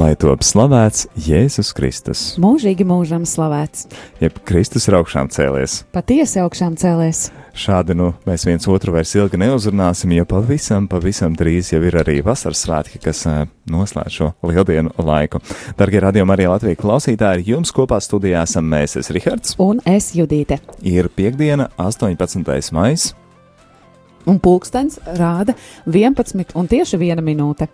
lai top slavēts Jēzus Kristus. Mūžīgi mūžam slavēts. Jeb Kristus ir augšām cēlies. Patiesi augšām cēlies. Šādi nu mēs viens otru vairs ilgi neuzrunāsim, jo pavisam, pavisam drīz jau ir arī vasaras svētki, kas uh, noslēdz šo lieldienu laiku. Dargie radījumi arī Latvijas klausītāji, jums kopā studijā esam mēs, es Rihards. Un es Judīte. Ir piekdiena, 18. maijs. Un pulkstens rāda 11 un tieši viena minūte.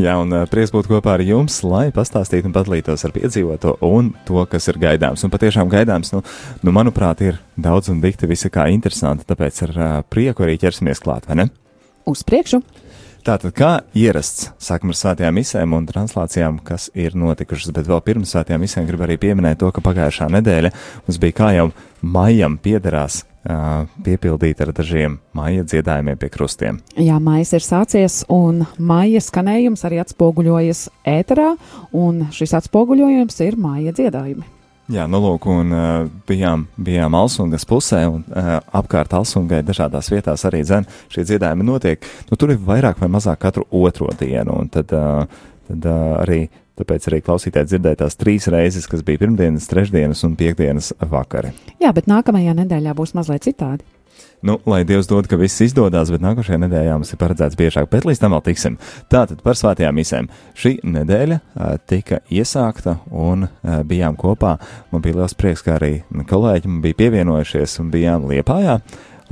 Jā, un prieks būt kopā ar jums, lai pastāstītu un padalītos ar piedzīvoto un to, kas ir gaidāms. Un patiešām gaidāms, nu, nu manuprāt, ir daudz un dikti visi kā interesanti, tāpēc ar uh, prieku arī ķersimies klāt, vai ne? Uz priekšu! Tātad, kā ierasts, sākam ar svētajām misēm un translācijām, kas ir notikušas, bet vēl pirms svētajām misēm gribu arī pieminēt to, ka pagājušā nedēļa mums bija kā jau maijam piederās piepildīta ar dažiem maija dziedājumiem pie krustiem. Jā, maija ir sācies, un maija skanējums arī atspoguļojas ēterā, un šis atspoguļojums ir maija dziedājumi. Jā, nu lūk, un uh, bijām, bijām Alsungas pusē, un uh, apkārt Alsungai dažādās vietās arī dzen šie dziedājumi notiek. Nu, tur ir vairāk vai mazāk katru otro dienu, un tad, uh, tad uh, arī Tāpēc arī klausītāji dzirdēja tās trīs reizes, kas bija pirmdienas, trešdienas un piekdienas vakari. Jā, bet nākamajā nedēļā būs mazliet citādi. Nu, lai Dievs dod, ka viss izdodas, bet nākošajā nedēļā mums ir paredzēts biežāk, bet līdz tam vēl tiksim. Tātad par svētajām misēm. Šī nedēļa a, tika iesākta un a, bijām kopā. Man bija liels prieks, ka arī kolēģi bija pievienojušies un bijām Liepājā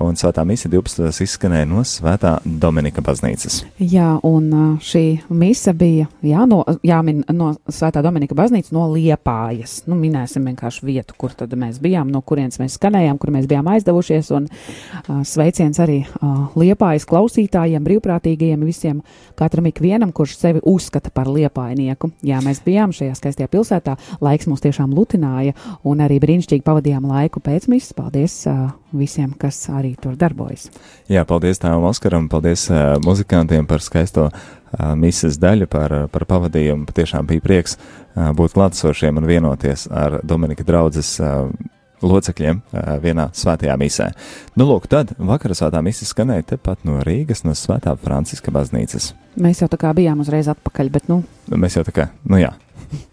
un svētā mise 12. izskanēja no Svētā Dominika baznīcas. Jā, un šī mise bija jā, no, jāmin no Svētā Dominika baznīcas no Liepājas. Nu, minēsim vienkārši vietu, kur tad mēs bijām, no kurienes mēs skanējām, kur mēs bijām aizdevušies, un uh, sveiciens arī uh, Liepājas klausītājiem, brīvprātīgajiem, visiem, katram ikvienam, kurš sevi uzskata par liepainieku. Jā, mēs bijām šajā skaistajā pilsētā, laiks mūs tiešām lutināja, un arī brīnišķīgi pavadījām laiku pēc misijas. Paldies uh, visiem, kas arī arī tur darbojas. Jā, paldies tēvam Oskaram, paldies uh, muzikantiem par skaisto uh, mises daļu, par, par pavadījumu. Patiešām bija prieks uh, būt klātsošiem un vienoties ar Dominika draudzes uh, locekļiem vienā svētajā misē. Nu, lūk, tad vakara svētā misija skanēja tepat no Rīgas, no Svētā Franciska baznīcas. Mēs jau tā kā bijām uzreiz atpakaļ, bet nu. Mēs jau tā kā, nu jā.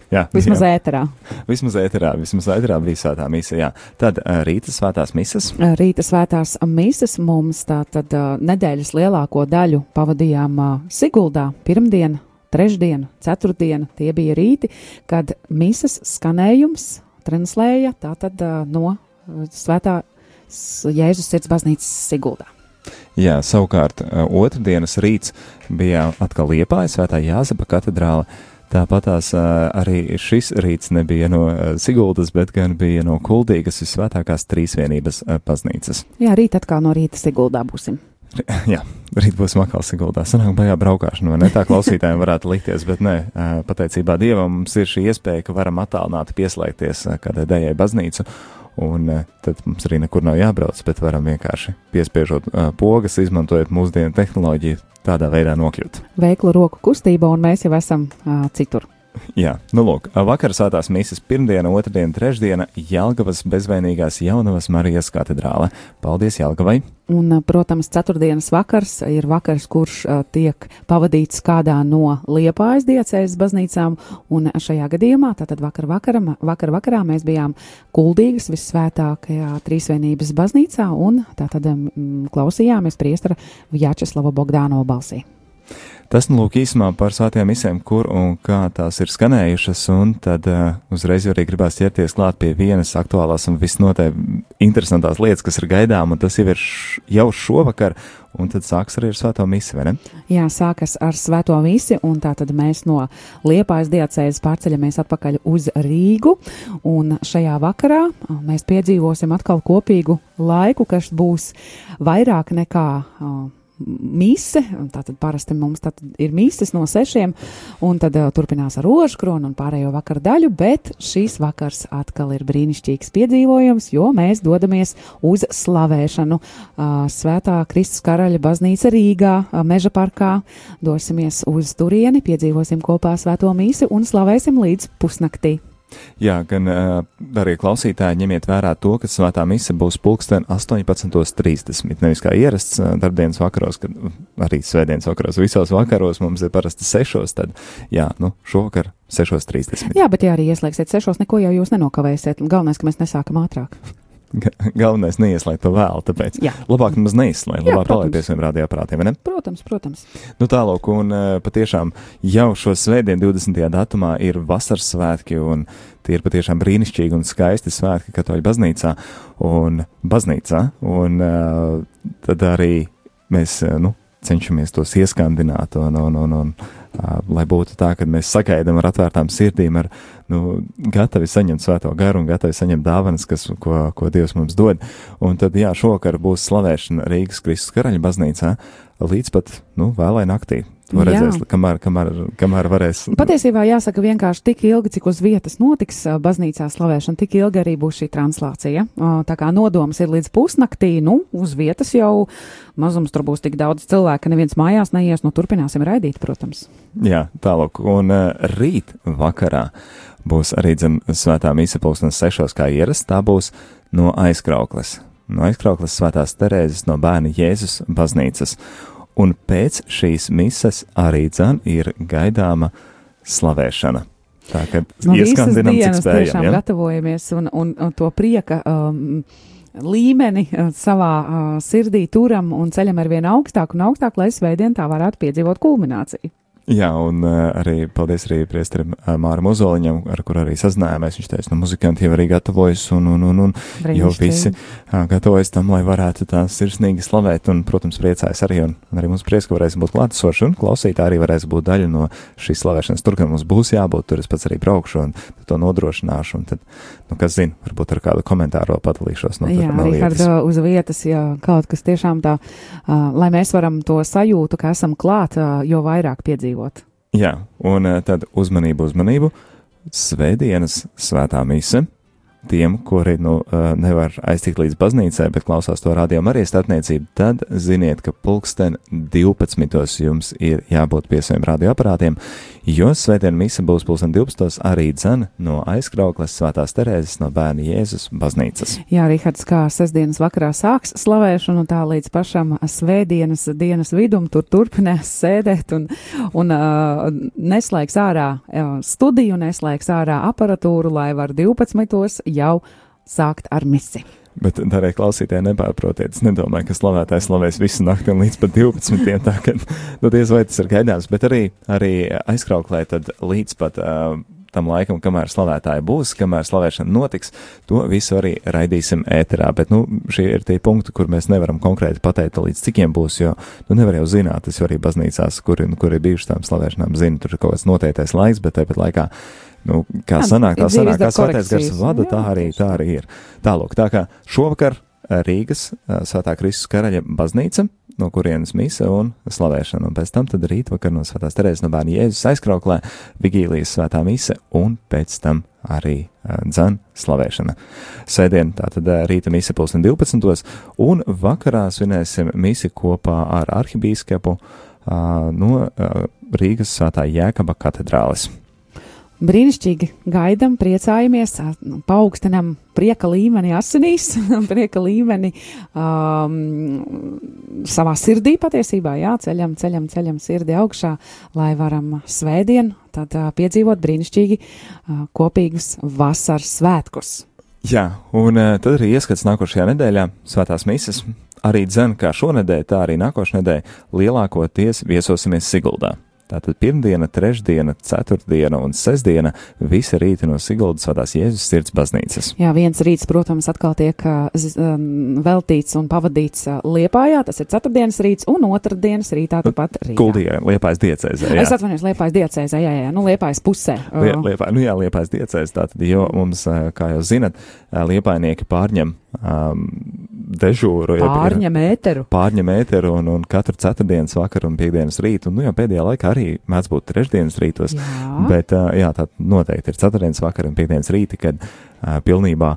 Jā, vismaz jā. ēterā. Vismaz ēterā, vismaz ēterā bija svētā misija. Jā. Tad rīta svētās misas. Rīta svētās misas mums tā tad uh, nedēļas lielāko daļu pavadījām Siguldā pirmdien, trešdien, ceturtdien. Tie bija rīti, kad misas skanējums translēja tātad no svētā Jēzus sirds baznīcas Siguldā. Jā, savukārt otrdienas rīts bija atkal Liepāja svētā Jāzepa katedrāla. Tāpat tās arī šis rīts nebija no Siguldas, bet gan bija no Kuldīgas visvētākās trīsvienības baznīcas. Jā, rīt atkal no rīta Siguldā būsim. Jā, rīt būs makā Siguldā. Sanāk, bajā braukāšana, vai ne tā klausītājiem varētu likties, bet nē, pateicībā Dievam mums ir šī iespēja, ka varam attālināti pieslēgties kādai dējai baznīcu un tad mums arī nekur nav jābrauc, bet varam vienkārši piespiežot uh, pogas, izmantojot mūsdienu tehnoloģiju, tādā veidā nokļūt. Veiklu roku kustība, un mēs jau esam uh, citur. Jā, nu lūk, vakar svētās misijas pirmdiena, otrdiena, trešdiena Jelgavas bezvainīgās jaunavas Marijas katedrāle. Paldies Jelgavai! Un, protams, ceturtdienas vakars ir vakars, kurš uh, tiek pavadīts kādā no Liepājas diecējas baznīcām, un šajā gadījumā, tātad vakar vakaram, vakar vakarā mēs bijām kuldīgas visvētākajā trīsvienības baznīcā, un tātad um, klausījāmies priestara Vjačeslava Bogdānova balsī. Tas, nu, lūk, īsumā par svētajām misēm, kur un kā tās ir skanējušas, un tad uh, uzreiz arī gribās ķerties klāt pie vienas aktuālās un visnotaļ interesantās lietas, kas ir gaidām, un tas jau ir š, jau šovakar, un tad sāks arī ar svēto misi, vai ne? Jā, sākas ar svēto misi, un tā tad mēs no Liepājas diacēzes pārceļamies atpakaļ uz Rīgu, un šajā vakarā mēs piedzīvosim atkal kopīgu laiku, kas būs vairāk nekā. Uh, mise, tātad parasti mums tātad ir mises no sešiem, un tad uh, turpinās ar rožkronu un pārējo vakaru daļu, bet šīs vakars atkal ir brīnišķīgs piedzīvojums, jo mēs dodamies uz slavēšanu uh, Svētā Kristus karaļa baznīca Rīgā, uh, Meža parkā, dosimies uz turieni, piedzīvosim kopā svēto misi un slavēsim līdz pusnaktī. Jā, gan arī klausītāji ņemiet vērā to, ka svētā mise būs pulksten 18.30. Nevis kā ierasts darbdienas vakaros, kad arī svētdienas vakaros, visos vakaros mums ir parasti 6. Tad, jā, nu, šovakar 6.30. Jā, bet ja arī ieslēgsiet 6. neko jau jūs nenokavēsiet. Galvenais, ka mēs nesākam ātrāk. Galvenais neieslēgt to vēl, tāpēc Jā. labāk mums neizslēgt, labāk palikt pie saviem radioaparātiem? Protams, protams. Nu, tālāk, un uh, patiešām jau šo svētdienu, 20. datumā, ir vasaras svētki, un tie ir patiešām brīnišķīgi un skaisti svētki Katoļu baznīcā un baznīcā, un uh, tad arī mēs, uh, nu, cenšamies tos ieskandināt, un, un, un, un lai būtu tā, ka mēs sagaidām ar atvērtām sirdīm, ar, nu, gatavi saņemt svēto garu un gatavi saņemt dāvanas, kas, ko, ko Dievs mums dod. Un tad, jā, šovakar būs slavēšana Rīgas Kristus karaļa baznīcā līdz pat, nu, vēlai naktī. To Jā. redzēs, kamēr, kamēr, kamēr varēs. Patiesībā jāsaka vienkārši tik ilgi, cik uz vietas notiks baznīcā slavēšana, tik ilgi arī būs šī translācija. Tā kā nodoms ir līdz pusnaktī, nu, uz vietas jau mazums tur būs tik daudz cilvēku, ka neviens mājās neies, nu, turpināsim raidīt, protams. Jā, tālāk. Un uh, rīt vakarā būs arī dzen, svētā mīsa pulkstenes sešos kā ierasts. Tā būs no aizkraukles. No aizkraukles svētās Terēzes no bērna Jēzus baznīcas. Un pēc šīs mises arī dzen ir gaidāma slavēšana. Tā kā No ieskandinam, cik spējam. Ja? gatavojamies un, un, un to prieka um, līmeni uh, savā uh, sirdī turam un ceļam ar vien augstāk un augstāk, lai svētdien tā varētu piedzīvot kulmināciju. Jā, un uh, arī paldies arī priesterim uh, Māram Ozoliņam, ar kur arī sazinājāmies. Viņš teica, nu, muzikanti jau arī gatavojas un, un, un, un jau Brīnišķīgi. visi uh, gatavojas tam, lai varētu tā sirsnīgi slavēt. Un, protams, priecājas arī, un, un arī mums prieks, ka varēs būt klātesoši, un klausītāji arī varēs būt daļa no šīs slavēšanas. Tur, kad mums būs jābūt, tur es pats arī braukšu un to nodrošināšu. Un tad, nu, kas zina, varbūt ar kādu komentāru padalīšos no Jā, no Rihard, vietas. uz vietas, ja kaut kas tiešām tā, uh, lai mēs varam to sajūtu, ka esam klāt, uh, jo vairāk piedzīvot. Jā, un uh, tad uzmanību, uzmanību. Svētdienas svētā mise. Tiem, kuri nu, uh, nevar aiztikt līdz baznīcai, bet klausās to rādījumu arī starpniecību, tad ziniet, ka pulksten 12. jums ir jābūt pie saviem radioaparātiem, jo svētdiena mise būs pulksten 12. arī dzan no aizkraukles svētās Terēzes no bērna Jēzus baznīcas. Jā, Rihards, kā sestdienas vakarā sāks slavēšanu, tā līdz pašam svētdienas dienas vidum tur turpinās sēdēt un, un uh, neslēgs ārā uh, studiju, neslēgs ārā aparatūru, lai var 12. Jau sākt ar misi. Bet arī klausītāji nepārprotiet. Es nedomāju, ka slavētājs slavēs visu nakti līdz pat 12. Tā kā nu, diez vai tas ir gaidāms, bet arī, arī aizkrauklē tad līdz pat. Uh, Tam laikam, kamēr slavētāji būs, kamēr slavēšana notiks, to visu arī raidīsim ēterā. Bet, nu, šie ir tie punkti, kur mēs nevaram konkrēti pateikt, līdz cikiem būs, jo, nu, nevar jau zināt, tas jau arī baznīcās, kur, kur ir bijušas tām slavēšanām, zina, tur ir kaut kāds noteiktais laiks, bet tāpat laikā nu, kā Jā, sanāk, tā sanāk, kā svētais gars vada, tā arī, tā arī ir. Tālūk, tā kā šovakar eh, Rīgas eh, Svētā Kristus karaļa baznīca, no kurienes mise un slavēšana, un pēc tam tad rītvakar no Svētās Terēzes no bērna Jēzus aizkrauklē, Vigīlijas svētā mise, un pēc tam arī uh, dzan slavēšana. Sēdien tātad rīta mise pulksten 12. un vakarā svinēsim misi kopā ar arhibīskapu uh, no uh, Rīgas svētā Jēkaba katedrāles. Brīnišķīgi gaidām, priecājamies, nu, paaugstinām prieka līmeni asinīs, prieka līmeni um, savā sirdī patiesībā, jā, ceļam, ceļam, ceļam sirdi augšā, lai varam svētdien tad uh, piedzīvot brīnišķīgi uh, kopīgus vasaras svētkus. Jā, un uh, tad arī ieskats nākošajā nedēļā, Svētās Mises. Arī dzen, kā šonadēļ, tā arī nākošais nedēļa lielākoties viesosimies Siguldā. Tātad pirmdiena, trešdiena, ceturtdiena un sestdiena visi rīti no Siguldas svētās Jēzus sirds baznīcas. Jā, viens rīts, protams, atkal tiek um, veltīts un pavadīts Liepājā, tas ir ceturtdienas rīts, un otrdienas rītā tāpat Rīgā. Kuldīja, Liepājas diecēzē. Es atvainojos, Liepājas diecēzē, jā, jā, jā, nu Liepājas pusē. Lie, liepā, nu jā, liepais diecēs, tātad, jo mums, kā jau zinat, ā, liepainieki pārņem um, dežūru. Pārņem ēteru. Pārņem ēteru un, un katru ceturtdienas vakaru un piekdienas rītu, un, nu jau pēdējā laikā arī mēdz būt trešdienas rītos, Jā. bet, jā, tā noteikti ir ceturtdienas vakar un piekdienas rīti, kad pilnībā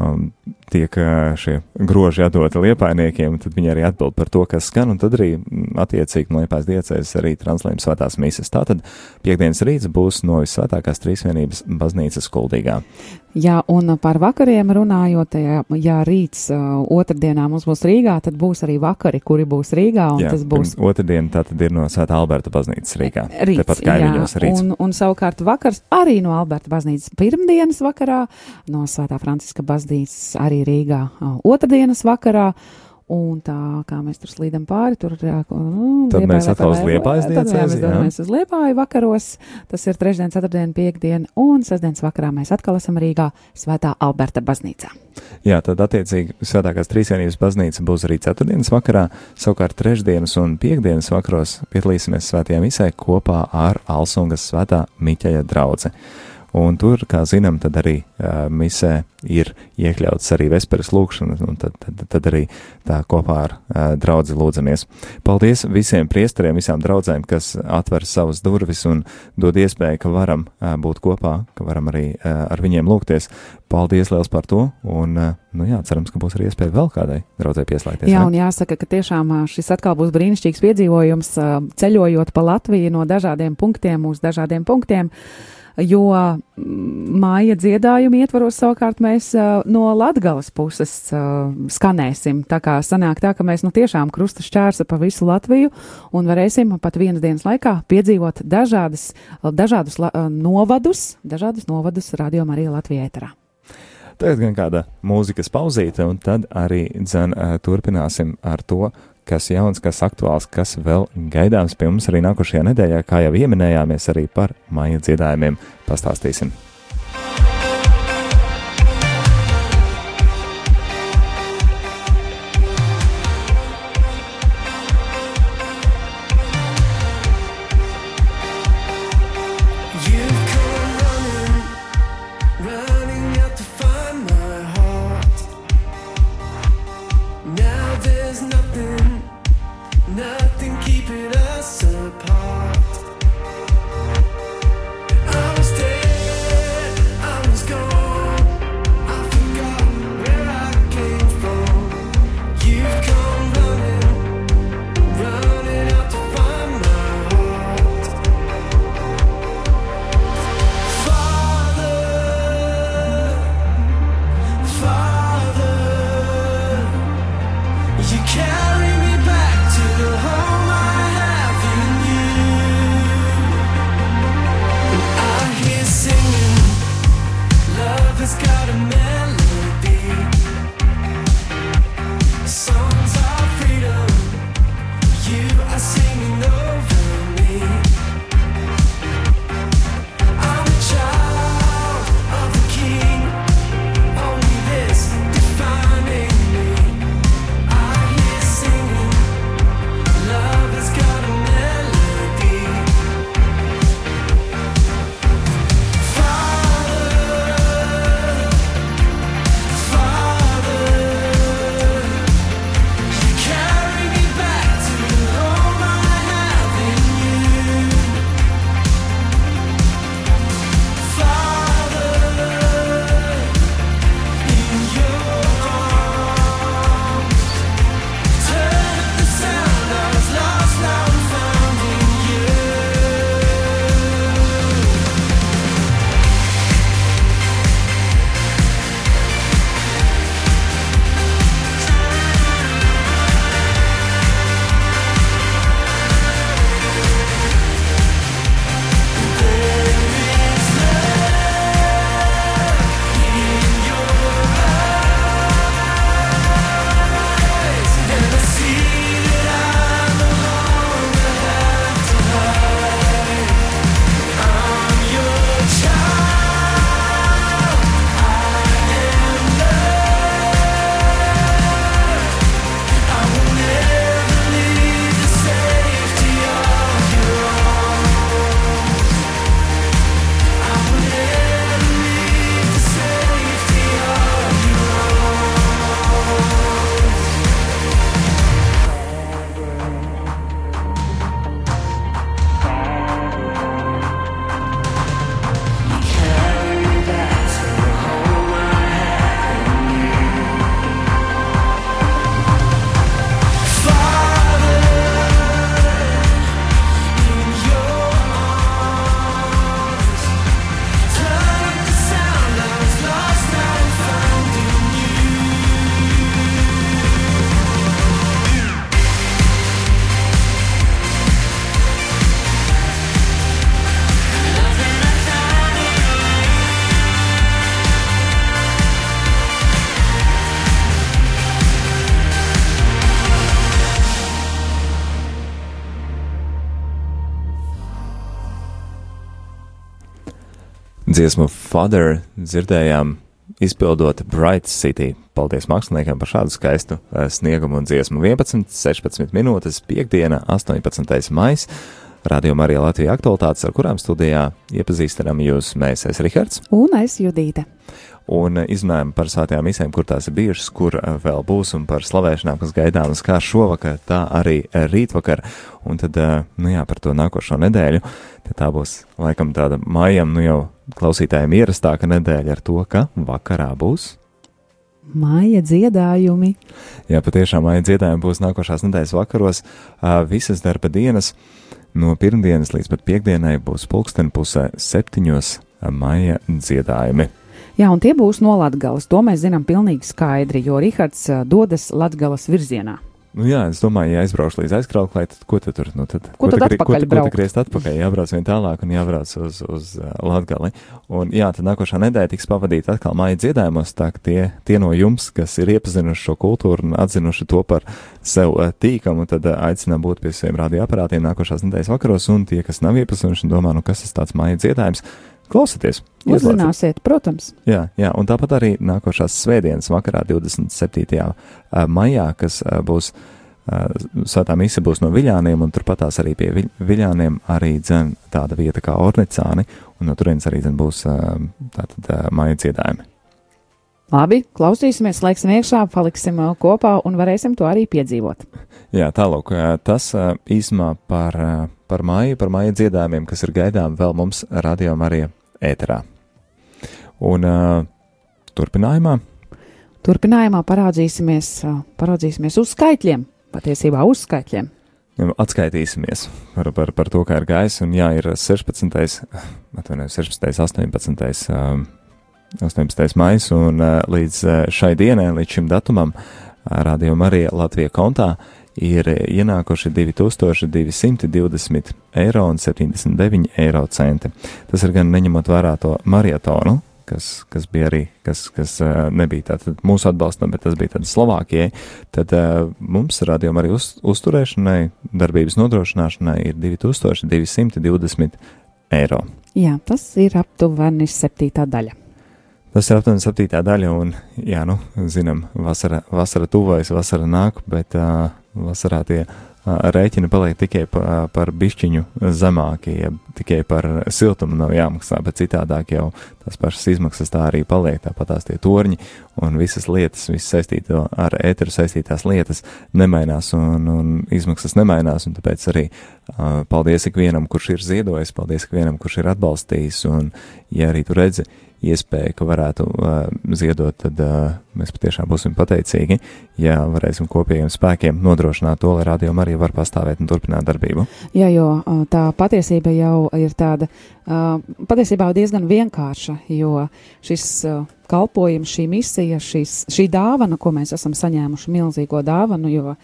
um, tiek šie groži atdoti liepainiekiem, tad viņi arī atbild par to, kas skan, un tad arī attiecīgi no liepais diecēs arī translējums svētās mīsas. Tātad piekdienas rīts būs no visvētākās trīsvienības baznīcas kuldīgā. Jā, un par vakariem runājot, ja, ja rīts uh, otrdienā mums būs Rīgā, tad būs arī vakari, kuri būs Rīgā. Jā, tas būs otrdiena, tā tad ir no Svētā Alberta baznīcas Rīgā. Rīts, Tepat kaimiņos rīts. Un, un savukārt vakars arī no Alberta baznīcas pirmdienas vakarā, no Svētā Franciska baznīcas arī Rīgā uh, otrdienas vakarā. Un tā kā mēs tur slīdam pāri, tur nu, tad mēs atkal uz liepājas diecēzi. Jā, mēs dodamies uz liepāju vakaros. Tas ir trešdien, ceturtdien, piekdien un sestdienas vakarā mēs atkal esam Rīgā Svētā Alberta baznīcā. Jā, tad attiecīgi Svētākās Trīsvienības baznīca būs arī ceturtdienas vakarā, savukārt trešdienas un piekdienas vakaros piedalīsimies svētajā misē kopā ar Alsungas svētā Miķeja draudze. Un tur, kā zinām, tad arī uh, misē ir iekļauts arī vesperes lūkšanas, un tad, tad, tad arī tā kopā ar uh, draudzi lūdzamies. Paldies visiem priesteriem, visām draudzēm, kas atver savas durvis un dod iespēju, ka varam uh, būt kopā, ka varam arī uh, ar viņiem lūgties. Paldies liels par to, un, uh, nu jā, cerams, ka būs arī iespēja vēl kādai draudzē pieslēgties. Jā, ne? un jāsaka, ka tiešām šis atkal būs brīnišķīgs piedzīvojums, uh, ceļojot pa Latviju no dažādiem punktiem uz dažādiem punktiem. Uh, jo māja dziedājumu ietvaros savukārt mēs no latgalas puses skanēsim. Tā kā sanāk tā, ka mēs nu tiešām krusta šķērsa pa visu Latviju un varēsim pat vienas dienas laikā piedzīvot dažādas, dažādus novadus, dažādus novadus radio Marija Latvijā ēterā. Tagad gan kāda mūzikas pauzīte, un tad arī dzen, turpināsim ar to, kas jauns, kas aktuāls, kas vēl gaidāms pie mums arī nākošajā nedēļā, kā jau pieminējāmies, arī par maija dziedājumiem pastāstīsim. Dziesmu Father dzirdējām izpildot Bright City. Paldies māksliniekam par šādu skaistu uh, sniegumu un dziesmu. 11, 16 minūtes, piekdiena, 18. maijs. Radio Marija Latvija aktualitātes, ar kurām studijā iepazīstinām jūs mēs, es Rihards. Un es Judīte un izrunājam par svētajām misēm, kur tās ir bijušas, kur eh, vēl būs, un par slavēšanām, kas gaidāmas kā šovakar, tā arī rītvakar, un tad, eh, nu jā, par to nākošo nedēļu, tad tā būs laikam tāda mājam, nu jau klausītājiem ierastāka nedēļa ar to, ka vakarā būs. Māja dziedājumi. Jā, patiešām māja dziedājumi būs nākošās nedēļas vakaros, visas darba dienas, no pirmdienas līdz pat piekdienai būs pulksten pusē septiņos māja dziedājumi. Jā, un tie būs no Latgales. To mēs zinām pilnīgi skaidri, jo Rihards dodas Latgales virzienā. Nu jā, es domāju, ja aizbraukšu līdz aizkrauklē, tad ko tu tur? Nu, tad, ko, ko tad atpakaļ ko, ko tu griezt atpakaļ? Jābrauc vien tālāk un jābrauc uz, uz uh, Latgali. Un jā, tad nākošā nedēļa tiks pavadīta atkal māja dziedājumos, tā ka tie, tie no jums, kas ir iepazinuši šo kultūru un atzinuši to par sev uh, tīkamu, tad uh, aicinām būt pie saviem radioaparātiem nākošās nedēļas vakaros, un tie, kas nav iepazinuši un domā, nu kas tas tāds māja dziedājums, Klausieties! Uzzināsiet, protams. Jā, jā, un tāpat arī nākošās svētdienas vakarā, 27. maijā, kas būs Svētā mise būs no Viļāniem, un turpatās arī pie Viļāniem arī dzen tāda vieta kā Ornicāni, un no turienes arī dzen būs tātad maija dziedājumi. Labi, klausīsimies, slēgsim iekšā, paliksim kopā un varēsim to arī piedzīvot. Jā, tālāk, tas īsumā par, par māju, par māju dziedājumiem, kas ir gaidām vēl mums radio Marija ēterā. Un uh, turpinājumā? Turpinājumā parādzīsimies, uh, parādzīsimies uz skaitļiem, patiesībā uz skaitļiem. Atskaitīsimies par, par, par to, kā ir gājis. Un jā, ir 16. atvainojos, 16. 18. Um, 18. maijs, un uh, līdz uh, šai dienai, līdz šim datumam, uh, Radio Marija Latvija kontā ir ienākuši 2220 eiro un 79 eiro centi. Tas ir gan neņemot vērā to marietonu, kas, kas bija arī, kas, kas nebija tātad mūsu atbalstam, bet tas bija tad Slovākijai, tad uh, mums rādījuma arī uz, uzturēšanai, darbības nodrošināšanai ir 2220 eiro. Jā, tas ir aptuveni septītā daļa. Tas ir aptuveni septītā daļa, un, jā, nu, zinām, vasara, vasara tuvojas, vasara nāk, bet uh, vasarā tie rēķini paliek tikai pa, par bišķiņu zemākie, ja tikai par siltumu nav jāmaksā, bet citādāk jau tās pašas izmaksas tā arī paliek, tāpat tās tie torņi un visas lietas, visas saistīto ar ēteru saistītās lietas nemainās un, un izmaksas nemainās, un tāpēc arī uh, paldies ikvienam, kurš ir ziedojis, paldies ikvienam, kurš ir atbalstījis, un ja arī tu redzi, iespēja, ka varētu uh, ziedot, tad uh, mēs patiešām būsim pateicīgi, ja varēsim kopīgiem spēkiem nodrošināt to, lai radio arī var pastāvēt un turpināt darbību. Jā, jo tā patiesība jau ir tāda uh, patiesībā diezgan vienkārša, jo šis uh, kalpojums, šī misija, šis, šī dāvana, ko mēs esam saņēmuši, milzīgo dāvanu, jo uh,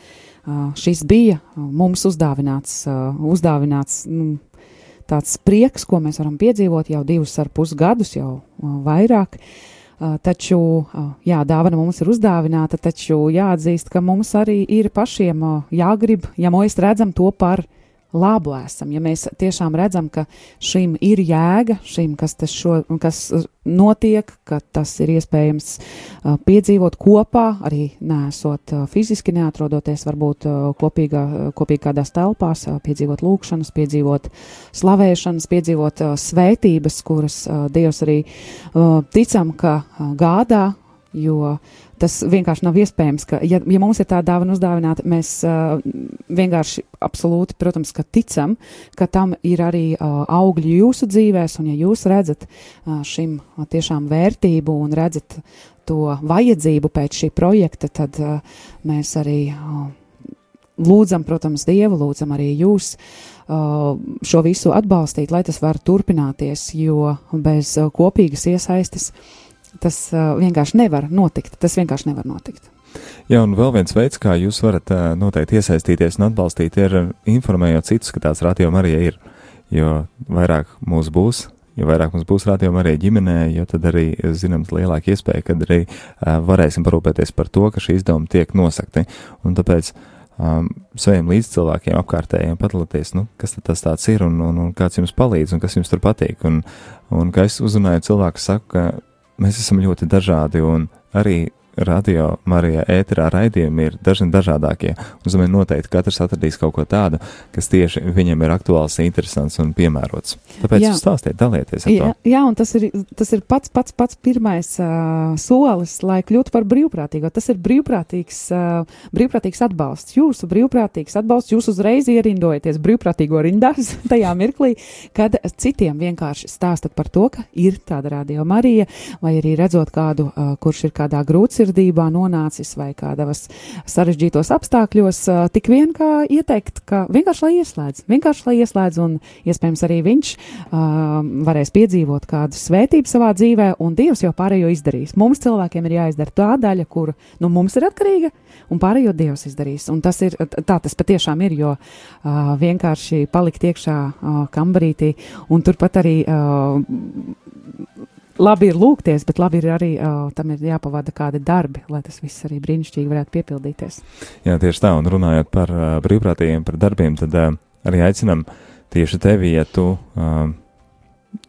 šis bija mums uzdāvināts, uh, uzdāvināts nu, tāds prieks, ko mēs varam piedzīvot jau divus ar pus gadus, jau vairāk. Taču, jā, dāvana mums ir uzdāvināta, taču jāatzīst, ka mums arī ir pašiem jāgrib, ja mēs redzam to par labu esam. Ja mēs tiešām redzam, ka šim ir jēga, šim, kas, šo, kas notiek, ka tas ir iespējams uh, piedzīvot kopā, arī nesot uh, fiziski neatrodoties, varbūt uh, kopīgā, kopīgi kādās telpās, uh, piedzīvot lūkšanas, piedzīvot slavēšanas, piedzīvot uh, svētības, kuras uh, Dievs arī uh, ticam, ka uh, gādā, jo uh, Tas vienkārši nav iespējams, ka, ja, ja mums ir tā dāvana uzdāvināta, mēs uh, vienkārši absolūti, protams, ka ticam, ka tam ir arī uh, augļi jūsu dzīvēs, un ja jūs redzat uh, šim uh, tiešām vērtību un redzat to vajadzību pēc šī projekta, tad uh, mēs arī uh, lūdzam, protams, Dievu, lūdzam arī jūs uh, šo visu atbalstīt, lai tas var turpināties, jo bez uh, kopīgas iesaistes uh, Tas uh, vienkārši nevar notikt. Tas vienkārši nevar notikt. Jā, un vēl viens veids, kā jūs varat uh, noteikti iesaistīties un atbalstīt, ir informējot citus, ka tāds rādījums arī ir. Jo vairāk mūs būs, jo vairāk mums būs rādījuma arī ģimenē, jo tad arī, zināms, lielāka iespēja, kad arī uh, varēsim parūpēties par to, ka šī izdevuma tiek nosakti. Un tāpēc um, saviem līdzcilvēkiem, apkārtējiem, padalīties, nu, kas tas tāds ir un, un, un kāds jums palīdz un kas jums tur patīk. Un, un kā es uzrunāju cilvēku, saku, ka mēs esam ļoti dažādi un arī radio Marijā ēterā raidījumi ir dažni dažādākie. Un, domāju, noteikti katrs atradīs kaut ko tādu, kas tieši viņam ir aktuāls, interesants un piemērots. Tāpēc stāstiet, dalieties ar jā, to. Jā, un tas ir, tas ir pats, pats, pats pirmais uh, solis, lai kļūtu par brīvprātīgo. Tas ir brīvprātīgs, uh, brīvprātīgs atbalsts. Jūsu brīvprātīgs atbalsts, jūs uzreiz ierindojaties brīvprātīgo rindās tajā mirklī, kad citiem vienkārši stāstat par to, ka ir tāda radio Marija, vai arī redzot kādu, uh, kurš ir kādā grūtsirdī sirdībā nonācis vai kādos sarežģītos apstākļos, tik vien kā ieteikt, ka vienkārši lai ieslēdz, vienkārši lai ieslēdz, un iespējams arī viņš varēs piedzīvot kādu svētību savā dzīvē, un Dievs jau pārējo izdarīs. Mums cilvēkiem ir jāizdara tā daļa, kur nu, mums ir atkarīga, un pārējo Dievs izdarīs. Un tas ir tā, tas patiešām ir, jo vienkārši palikt iekšā kambarītī, un turpat arī. Uh, labi ir lūgties, bet labi ir arī uh, tam ir jāpavada kādi darbi, lai tas viss arī brīnišķīgi varētu piepildīties. Jā, tieši tā, un runājot par uh, brīvprātīgiem, par darbiem, tad uh, arī aicinam tieši tevi, ja tu uh,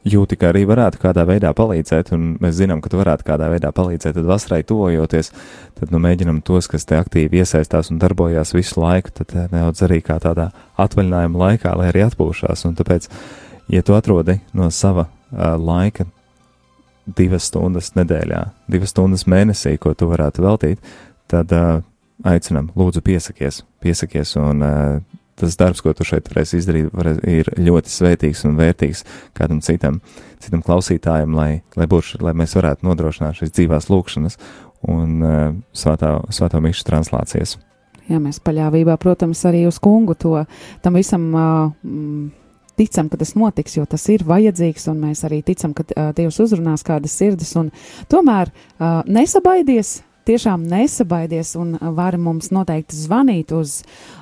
jūti, ka arī varētu kādā veidā palīdzēt, un mēs zinām, ka tu varētu kādā veidā palīdzēt, tad vasarai tuvojoties, tad nu mēģinam tos, kas te aktīvi iesaistās un darbojās visu laiku, tad nedaudz arī kā tādā atvaļinājuma laikā, lai arī atpūšās, un tāpēc, ja tu atrodi no sava uh, laika divas stundas nedēļā, divas stundas mēnesī, ko tu varētu veltīt, tad uh, aicinam, lūdzu, piesakies, piesakies, un uh, tas darbs, ko tu šeit varēsi izdarīt, varēs, ir ļoti svētīgs un vērtīgs kādam citam, citam klausītājam, lai, lai, būš, lai mēs varētu nodrošināt šīs dzīvās lūkšanas un uh, svētā, svētā mišu translācijas. Jā, mēs paļāvībā, protams, arī uz kungu to tam visam. Uh, ticam, ka tas notiks, jo tas ir vajadzīgs, un mēs arī ticam, ka uh, Dievs uzrunās kādas sirdis. Tomēr uh, nesabaidies, tiešām nesabaidies un vari mums noteikti zvanīt uz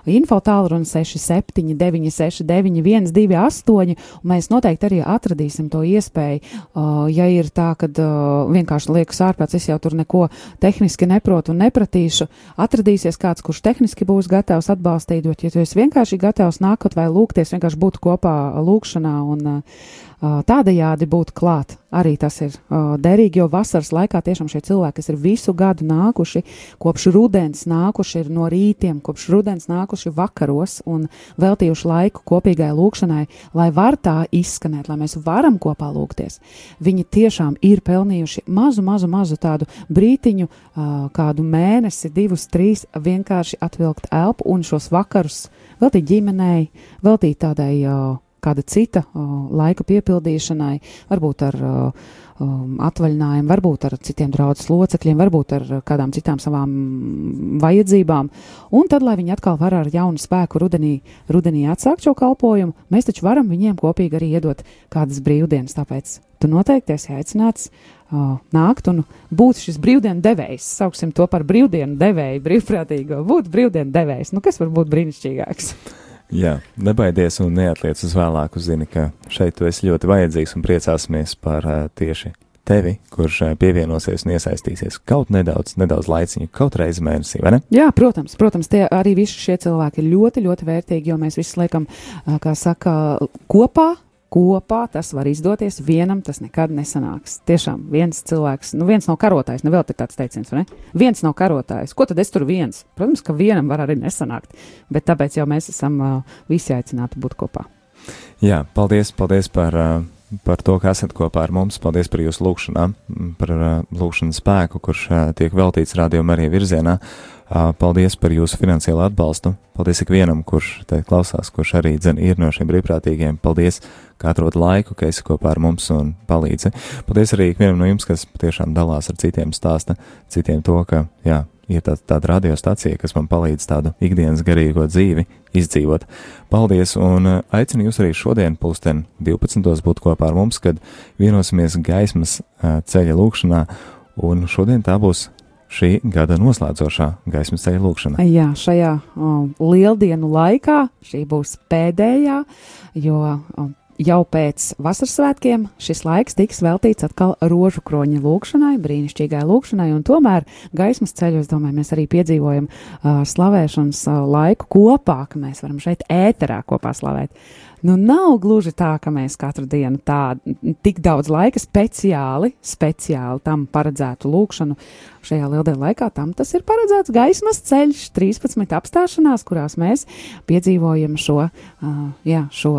info tālruni 679, 669, 128, un mēs noteikti arī atradīsim to iespēju. Uh, ja ir tā, ka uh, vienkārši liekas ārpēc, es jau tur neko tehniski neprotu un nepratīšu, atradīsies kāds, kurš tehniski būs gatavs atbalstīt, bet ja tu esi vienkārši gatavs nākot vai lūgties, vienkārši būt kopā lūkšanā un uh, tādajādi būt klāt. Arī tas ir uh, derīgi, jo vasaras laikā tiešām šie cilvēki, kas ir visu gadu nākuši, kopš rudens nākuši ir no rītiem, kopš rudens nākuši vakaros un veltījuši laiku kopīgai lūkšanai, lai var tā izskanēt, lai mēs varam kopā lūgties. Viņi tiešām ir pelnījuši mazu, mazu, mazu tādu brītiņu, uh, kādu mēnesi, divus, trīs, vienkārši atvilkt elpu un šos vakarus veltīt ģimenei, veltīt tādai uh, kāda cita laika piepildīšanai, varbūt ar atvaļinājumu, varbūt ar citiem draudzes locekļiem, varbūt ar kādām citām savām vajadzībām. Un tad, lai viņi atkal var ar jaunu spēku rudenī, rudenī atsākt šo kalpojumu, mēs taču varam viņiem kopīgi arī iedot kādas brīvdienas. Tāpēc tu noteikti esi aicināts uh, nākt un būt šis brīvdienu devējs. Sauksim to par brīvdienu devēju, brīvprātīgo, būt brīvdienu devējs. Nu, kas var būt brīnišķīgāks? Jā, nebaidies un neatliec uz vēlāku. Zini, ka šeit tu esi ļoti vajadzīgs un priecāsimies par uh, tieši tevi, kurš uh, pievienosies un iesaistīsies kaut nedaudz, nedaudz laiciņu, kaut reizi mēnesī, vai ne? Jā, protams, protams, tie arī visi šie cilvēki ir ļoti, ļoti vērtīgi, jo mēs visi liekam, uh, kā saka, kopā kopā tas var izdoties, vienam tas nekad nesanāks. Tiešām viens cilvēks, nu viens nav karotājs, ne vēl te tāds teiciens, vai ne? Viens nav karotājs. Ko tad es tur viens? Protams, ka vienam var arī nesanākt, bet tāpēc jau mēs esam uh, visi aicināti būt kopā. Jā, paldies, paldies par. Uh par to, ka esat kopā ar mums. Paldies par jūsu lūgšanām, par lūgšanas spēku, kurš tiek veltīts rādījuma arī virzienā. Paldies par jūsu finansiālo atbalstu. Paldies ikvienam, kurš te klausās, kurš arī dzen ir no šiem brīvprātīgiem. Paldies, ka atrod laiku, ka esi kopā ar mums un palīdzi. Paldies arī ikvienam no jums, kas tiešām dalās ar citiem stāsta, citiem to, ka, jā, ir tā, tāda radiostacija, kas man palīdz tādu ikdienas garīgo dzīvi izdzīvot. Paldies, un uh, aicinu jūs arī šodien, pulksten 12. būt kopā ar mums, kad vienosimies gaismas uh, ceļa lūkšanā, un šodien tā būs šī gada noslēdzošā gaismas ceļa lūkšana. Jā, šajā um, lieldienu laikā šī būs pēdējā, jo um, jau pēc vasaras svētkiem šis laiks tiks veltīts atkal rožu kroņa lūkšanai, brīnišķīgai lūkšanai, un tomēr gaismas ceļu, es domāju, mēs arī piedzīvojam uh, slavēšanas uh, laiku kopā, ka mēs varam šeit ēterā kopā slavēt. Nu, nav gluži tā, ka mēs katru dienu tā tik daudz laika speciāli, speciāli tam paredzētu lūkšanu šajā lieldienu laikā. Tam tas ir paredzēts gaismas ceļš, 13 apstāšanās, kurās mēs piedzīvojam šo, uh, jā, šo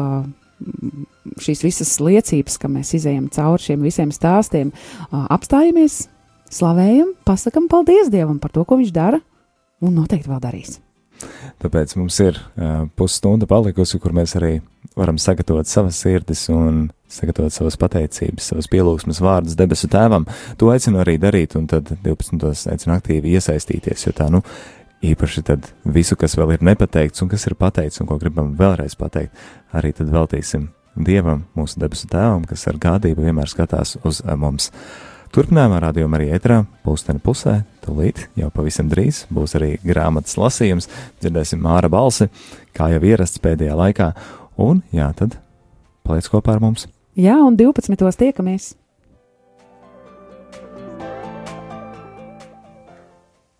šīs visas liecības, ka mēs izējām cauri šiem visiem stāstiem, apstājamies, slavējam, pasakam paldies Dievam par to, ko Viņš dara, un noteikti vēl darīs. Tāpēc mums ir uh, pusstunda palikusi, kur mēs arī varam sagatavot savas sirdis un sagatavot savas pateicības, savas pielūgsmes vārdus debesu tēvam. To aicinu arī darīt, un tad 12. aicinu aktīvi iesaistīties, jo tā, nu, īpaši tad visu, kas vēl ir nepateikts un kas ir pateikts un ko gribam vēlreiz pateikt, arī tad veltīsim Dievam, mūsu debesu tēvam, kas ar gādību vienmēr skatās uz mums. Turpinājumā rādījumā arī ētrā, pulksteni pusē, tūlīt jau pavisam drīz būs arī grāmatas lasījums, dzirdēsim māra balsi, kā jau ierasts pēdējā laikā, un jā, tad paliec kopā ar mums. Jā, un 12. tiekamies!